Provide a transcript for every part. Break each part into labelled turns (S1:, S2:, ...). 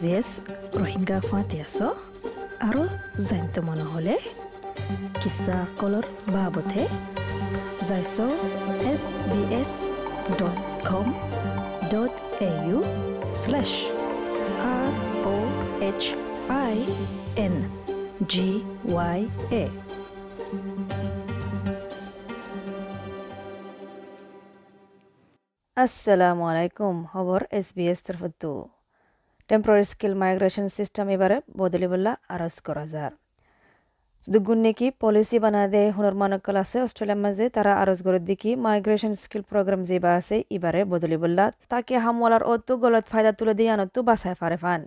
S1: SBS Rohingya ফাঁতিয়াছ আৰু জানিত মন হ'লে কিছা কলৰ বাবতে যাইছ S B S dot com dot A U slash R O' H I N G Y A
S2: আসসালামু আলাইকুম খবৰ এস বি এস তৰফতু টেম্পোরারি স্কিল মাইগ্রেশন সিস্টেম এবারে বদলিবল্লা আরজ করা যার। দুগুণ নেকি পলিসি বানা দে হুনর মানকল আছে অস্ট্রেলিয়ার মাঝে তারা আরজ করে দেখি মাইগ্রেশন স্কিল প্রোগ্রাম যেবা আছে এবারে বদলিবল্লা তাকে হামলার অতো গলত ফায়দা তুলে দিয়ে আনতো বাসায় ফারে ফান।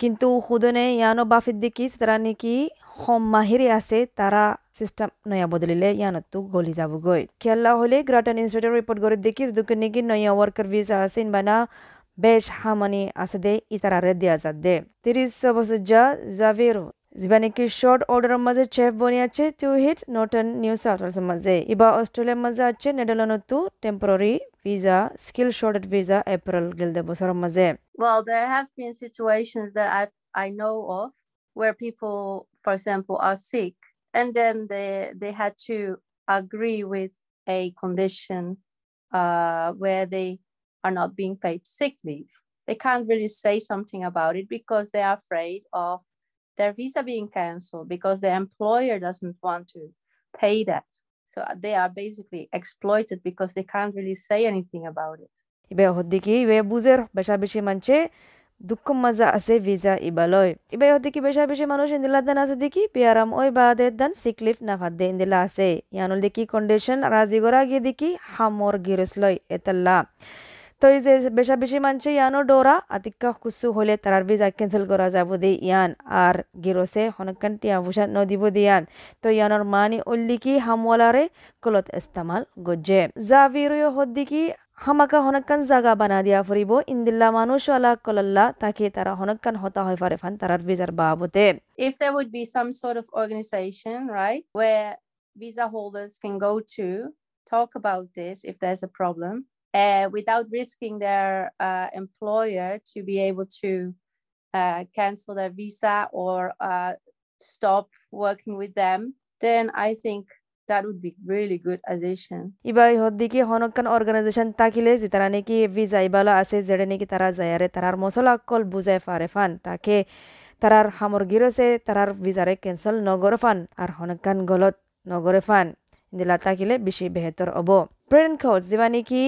S2: কিন্তু হুদনে ইয়ানো বাফির দেখি তারা নাকি হম মাহিরে আছে, তারা সিস্টেম নয়া বদলিলে ইয়ানতো গলি যাবগৈ। খেলা হলে গ্রাটন ইনস্টিটিউট রিপোর্ট করে দেখি দুকে নাকি নয়া ওয়ার্কার ভিসা আছে, ইনবানা দে ইতারারে দিয়া যাত দে তিরিশ বছর যা জাভির যিবা নেকি শর্ট অর্ডারের মাঝে চেফ বনি আছে টু হিট নর্টন নিউ সাউথ ওয়েলসের মাঝে ইবা অস্ট্রেলিয়ার মাঝে আছে নেদারল্যান্ডতো temporary visa skill shortage visa April গিলদে বছরের মাঝে
S3: Well, there have been situations that I I know of where people, for example, are sick and then they they had to agree with a condition uh, where they are not being paid sick leave. They can't really say something about it because they are afraid of their visa being cancelled because the employer doesn't want to pay that. So they are basically exploited because they can't really say anything about it.
S2: ইবে হদ্দিকি ইবে বুঝের বেশা বেশি মানছে দুঃখ মাজা আছে visa ইবালয় ইবে হদ্দিকি বেশা বেশি মানুষ ইন্দিলা দান আছে দেখি পিয়ারাম ওই বাদে দান সিকলিফ নাফাত দে ইন্দিলা আছে ইয়ানুল দেখি কন্ডিশন রাজি গরা গিয়ে দেখি হামর গিরস লয় এতাল্লা তো এই যে বেশা বেশি মানছে ইয়ানো ডোরা আতিকা কুসু হলে তারার ভিসা ক্যান্সেল করা যাব দে ইয়ান। আর গিরসে হনকান টিয়া ভুষা নদিব দিয়ান তো ইয়ানোর মানি উল্লিকি হামওয়ালারে কলত ইস্তেমাল গজ্জে। জাভিরুয় হদ্দিকি হামাকা হনকান জাগা বানা দিয়া ফুরিব ইন্দিল্লা মানুষ আলা কলল্লা তাকে তারা হনকান হতা হয় পারে ফান তারার ভিসার বাবতে।
S3: If there would be some sort of organization, right, where visa holders can go to talk about this if there's a problem uh, without risking their uh, employer to be able to uh, cancel their visa or uh, stop working with them, then I think that would be really good addition.
S2: ইবাই হদ্দিকি হনকান organisation তাকিলে যে তারা নাকি visa ইবালা আছে যেটা নাকি তারা যায়ারে তারার মশলা call বুঝাই পারে ফান তাকে তারার সামগ্রীর আছে তারার ভিসারে ক্যান্সেল নগর ফান আর হনকান গলত নগরে ফান দিলা তাকিলে বেশি বেহতর হব প্রেন খোঁজ যেবা নাকি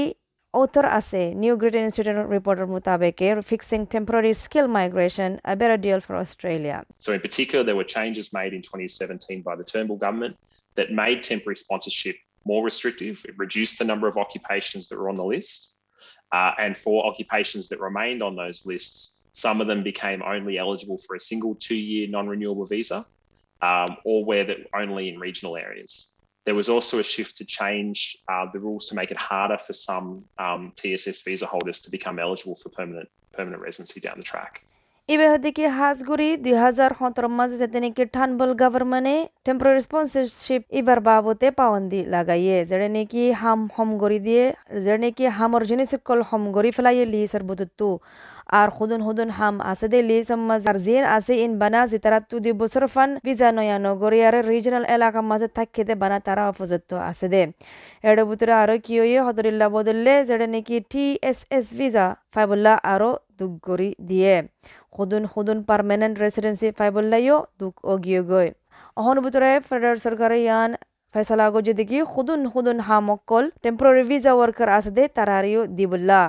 S2: author Ase, New Great Institute reporter Mutabeke, fixing temporary skill migration, a better deal for Australia.
S4: So, in particular, there were changes made in 2017 by the Turnbull government that made temporary sponsorship more restrictive. It reduced the number of occupations that were on the list. Uh, and for occupations that remained on those lists, some of them became only eligible for a single two year non renewable visa, um, or where that only in regional areas. There was also a shift to change uh, the rules to make it harder for some um, TSS visa holders to become eligible for permanent permanent residency down the track.
S2: ইবে হদিকে হাজগুড়ি দুই হাজার সতেরো মাঝে যেতে নাকি ঠানবল গভর্নমেন্টে temporary sponsorship এবার বাবতে পাওয়ান্দি লাগাইয়ে। যেটা নাকি হাম হম গড়ি দিয়ে যেটা নাকি হামর জিনিস কল হম গড়ি ফেলাইয়ে লি সার বুতুত্তু আর হুদুন হুদুন হাম আছে দে লি সাম্মা জারজিন আছে ইন বানা জিতারা তু দি বছর ফান বিজা নয়া নগরী আর রিজনাল এলাকা মাঝে থাকি দে বানা তারা অপযুক্ত আছে দে। এর ভিতরে আরও কি হইয়ে হদরিল্লা বদললে যেটা নাকি টি এস এস ভিসা ফাইবুল্লা আরও দুগরি দিয়ে। সদুন সদুন পার্মানেন্ট রেসিডেন্সি ফাইবুল্লাইও দুখ অগিয়ে গৈ। অহন ভিতরে ফেডারেল সরকারে ইয়ান ফেসলা গো যেদিকে খুদুন খুদুন হামকল টেম্পোরারি ভিসা ওয়ার্কার আছে দে তারারিও দিবুল্লা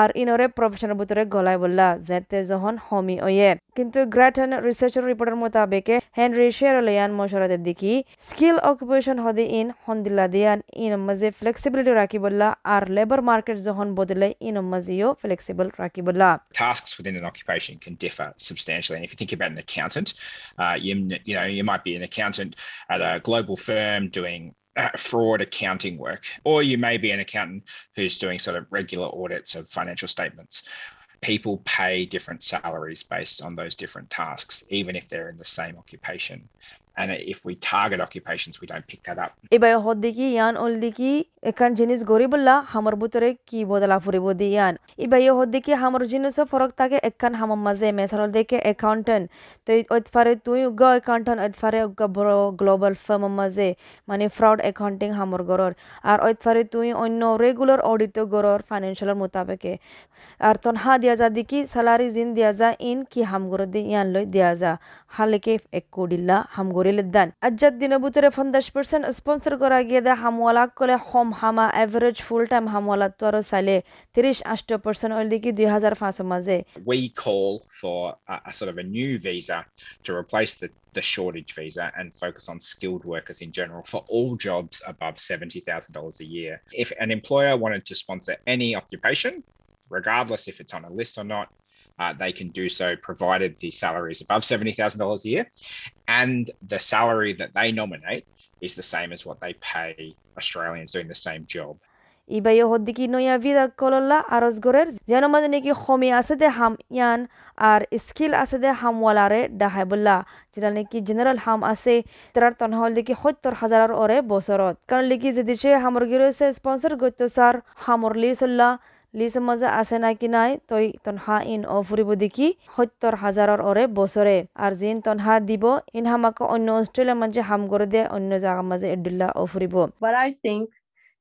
S2: আর ইনরে প্রফেশনাল বুতরে গলায় বললা যেতে যখন হমি ওয়ে কিন্তু গ্রেটন রিসার্চের রিপোর্টের মোতাবেকে হেনরি শেরলিয়ান মশরাদের দেখি স্কিল অকুপেশন হদে ইন হন্দিল্লা দিয়ান ইন মাঝে ফ্লেক্সিবিলিটি রাখি বললা আর লেবার মার্কেট যখন বদলে ইন মাঝেও ফ্লেক্সিবল রাখি বললা
S5: tasks within an occupation can differ substantially. And if you think about an accountant, uh, you, you know you might be an accountant at a global firm doing uh, fraud accounting work, or you may be an accountant who's doing sort of regular audits of financial statements. people pay different salaries based on those different tasks, even if they're in the same occupation. And if we target occupations, we don't pick that up.
S2: এখান জিনিস গরিবুল্লা, হামর বুতরে কি বদলা ফুরিব দি ইয়ান ইবা ইয়ে হদ্দিকি হামর জিনিস ফরক থাকে, এখান হামর মাঝে মেসাল দেখে অ্যাকাউন্টেন্ট তো ওইফারে তুই উগা অ্যাকাউন্টেন্ট ওইফারে উগা বড় গ্লোবাল ফার্ম মাঝে মানে ফ্রড অ্যাকাউন্টিং হামর গরর। আর ওইফারে তুই অন্য রেগুলার অডিট গরর ফাইন্যান্সিয়ালের মোতাবেকে। আর তনহা দিয়া যা দিকি স্যালারি জিন দিয়া যা, ইন কি হামগর দি ইয়ান লই দিয়া যা। হালেকে এক কোডিল্লা হামগরিল দান আজ্জাদ দিন বুতরে ফন্দাশ পার্সেন্ট স্পন্সর করা গিয়ে দে হামওয়ালা কলে, হম হামা এভারেজ ফুল টাইম হামওয়ালা তো আরো চাইলে তিরিশ আষ্ট পার্সেন্ট ওই দিকে দুই হাজার পাঁচশো মাঝে
S5: We call for a, a sort of a new visa to replace the, the shortage visa and focus on skilled workers in general for all jobs above $70,000 a year. If an employer wanted to sponsor any occupation, regardless if it's on a list or not, uh, they can do so provided the salary is above $70,000 a year and the salary that they nominate is the same as what they pay Australians doing the same job.
S2: ইবাই হদ্দিকি নয়া Vida কলল্লা আরজ গরের যেন মাঝে নাকি খমি আছে দে হাম ইয়ান আর skill আছে দে হামওয়ালারে ডাহাই বললা যেটা নাকি জেনারেল হাম আছে তার তনহল দেখি সত্তর হাজারের ওরে বছরত কারণ লিখি যে দেশে হামর গিরছে স্পন্সর গত্য সার হামর লিসল্লা লিসে মজা আছে নাকি নাই তই তনহা ইন অ ফুরিব দেখি সত্তর হাজাৰৰ ওরে বছরে আর জিন তনহা দিব ইন হামাকে অন্য অস্ট্রেলিয়ার মাঝে হাম করে দে অন্য জায়গার মাঝে এডুল্লা অ ফুরিব
S3: What I think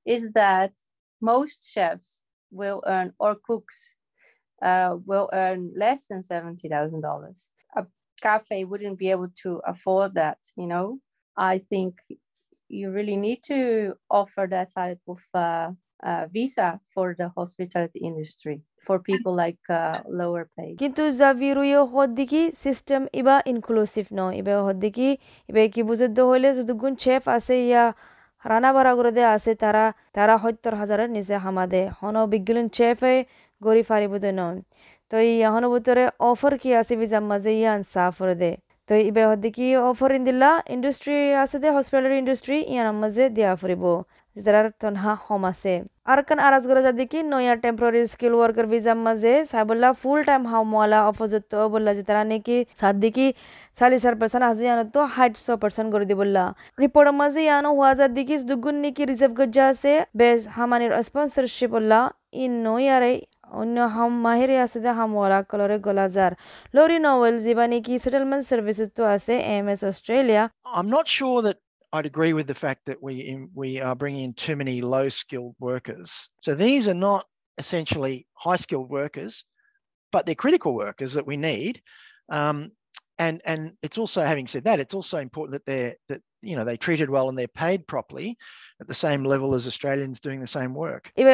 S3: is that most chefs will earn or cooks uh, will earn less than seventy thousand dollars. A cafe wouldn't be able to afford that. You know, I think you really need to offer that type of uh, uh, visa for the hospitality industry for people like uh, lower pay.
S2: কিন্তু জাভিরুয়ে হদ্দিকি system ইবা inclusive ন ইবা হদ্দিকি ইবা কি বুঝে হইলে যদুগুণ chef আছে ইয়া রানা বাড়া করে দে আছে তারা তারা সত্তর হাজারের নিচে হামাদে হন বিজ্ঞান চেফে গড়ি ফারিব দে নন তো ই হন ভিতরে অফার কি আছে বিজাম মাঝে ইয়ান সাফর দে। তো ইবে হদ্দিকি অফার ইন দিলা ইন্ডাস্ট্রি আছে দে হসপিটালারি ইন্ডাস্ট্রি ইয়ান মাঝে দিয়া ফুরিব। যারা তনহা হম আছে। আর কান আরাজ গরা যাদি কি নয়া টেম্পোরারি স্কিল ওয়ার্কার ভিজাম মাঝে সাইবল্লা ফুল টাইম হামওয়ালা অপযুক্ত বললা যে তারা নাকি সাদিকি চাল্লিশার পার্সেন্ট আজি ইয়ানো তো হাইটশো পার্সেন্ট করে দিবল্লা রিপোর্টের মাঝে ইয়ানো হওয়া যাদিকি দুগুণ নাকি রিজার্ভ গজ্জা আছে। বেশ হামানির স্পন্সরশিপ বললা ইন নয়ারে অন্য হাম মাহিরে আছে দে হামওয়ালা কলরে গলাজার লরি নভেল যিবা নাকি সেটেলমেন্ট সার্ভিসেস তো আছে, M S Australia.
S6: I'm not sure that I'd agree with the fact that we we are bringing in too many low skilled workers. So these are not essentially high skilled workers, but they're critical workers that we need. Um, and and it's also having said that, it's also important that they're that you know they're treated well and they're paid properly at the same level as Australians doing the same work.
S2: ye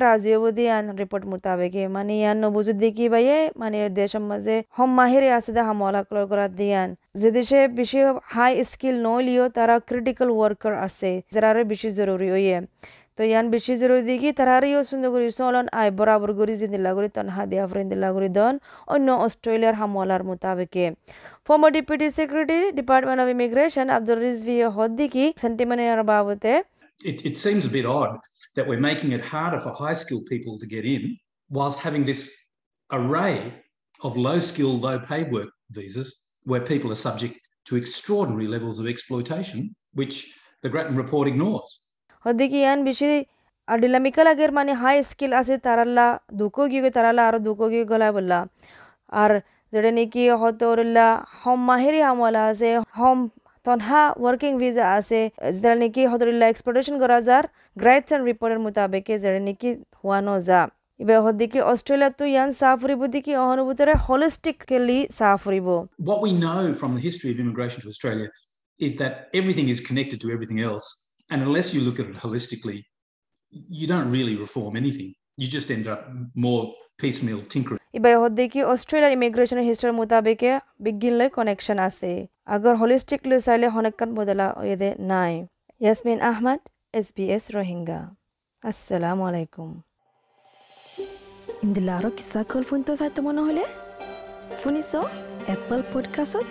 S2: razio budi yan report mutabeke mani yan no buzud diki iba ye mani desham maze hom mahire asida hamola klor kora diyan যে দেশে বেশি high skill নলিও তারা critical worker আছে যারা বেশি জরুরি হইয়ে former deputy secretary department of immigration abdul rizvi hoddiki sentimane babate
S7: it, it seems a bit odd that we're making it harder for high skilled people to get in whilst having this array of low skilled, low paid work visas where people are subject to extraordinary levels of exploitation, which the Grattan report ignores.
S2: হদ্দিকি ইয়ান বেশি আডিলামিকা লাগের মানে high skill আছে তারাল্লা দুকো গিয়ে তারালা আর দুকো গিয়ে গলা বললা আর যেটা নাকি হতরল্লা হম মাহেরি আমলা আছে হম তনহা ওয়ার্কিং ভিসা আছে যেটা নাকি হতরল্লা এক্সপোর্টেশন করা যার গ্রাইডস অ্যান্ড রিপোর্টের মোতাবেকে যেটা নাকি হওয়ানো যা এবার হদ্দিকি অস্ট্রেলিয়া তো ইয়ান সাফ ফুরিব দিকি অহনুভূতরে হলিস্টিকলি সাফ ফুরিব
S7: What we know from the history of immigration to Australia is that everything is connected to everything else. And unless you look at it holistically, you don't really reform anything. You just end up more piecemeal tinkering.
S2: এবার হদ্দিকি অস্ট্রেলিয়ার ইমিগ্রেশনের হিস্ট্রির মোতাবেকে বিজ্ঞানলৈ connection আছে। আগর হলিস্টিকলি চাইলে হনেকান বদলা এদে নাই। Yasmin Ahmed S B S Rohingya আসসালামু আলাইকুম।
S1: ইন্দিলা আৰু কিছা কল ফোনটো চাই তোমাৰ নহ'লে শুনিছ এপল পডকাষ্টত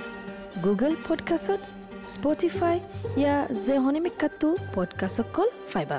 S1: গুগল পডকাষ্টত স্পটিফাই ইয়া যে হনিমিকাটো পডকাষ্টত কল ফাইবা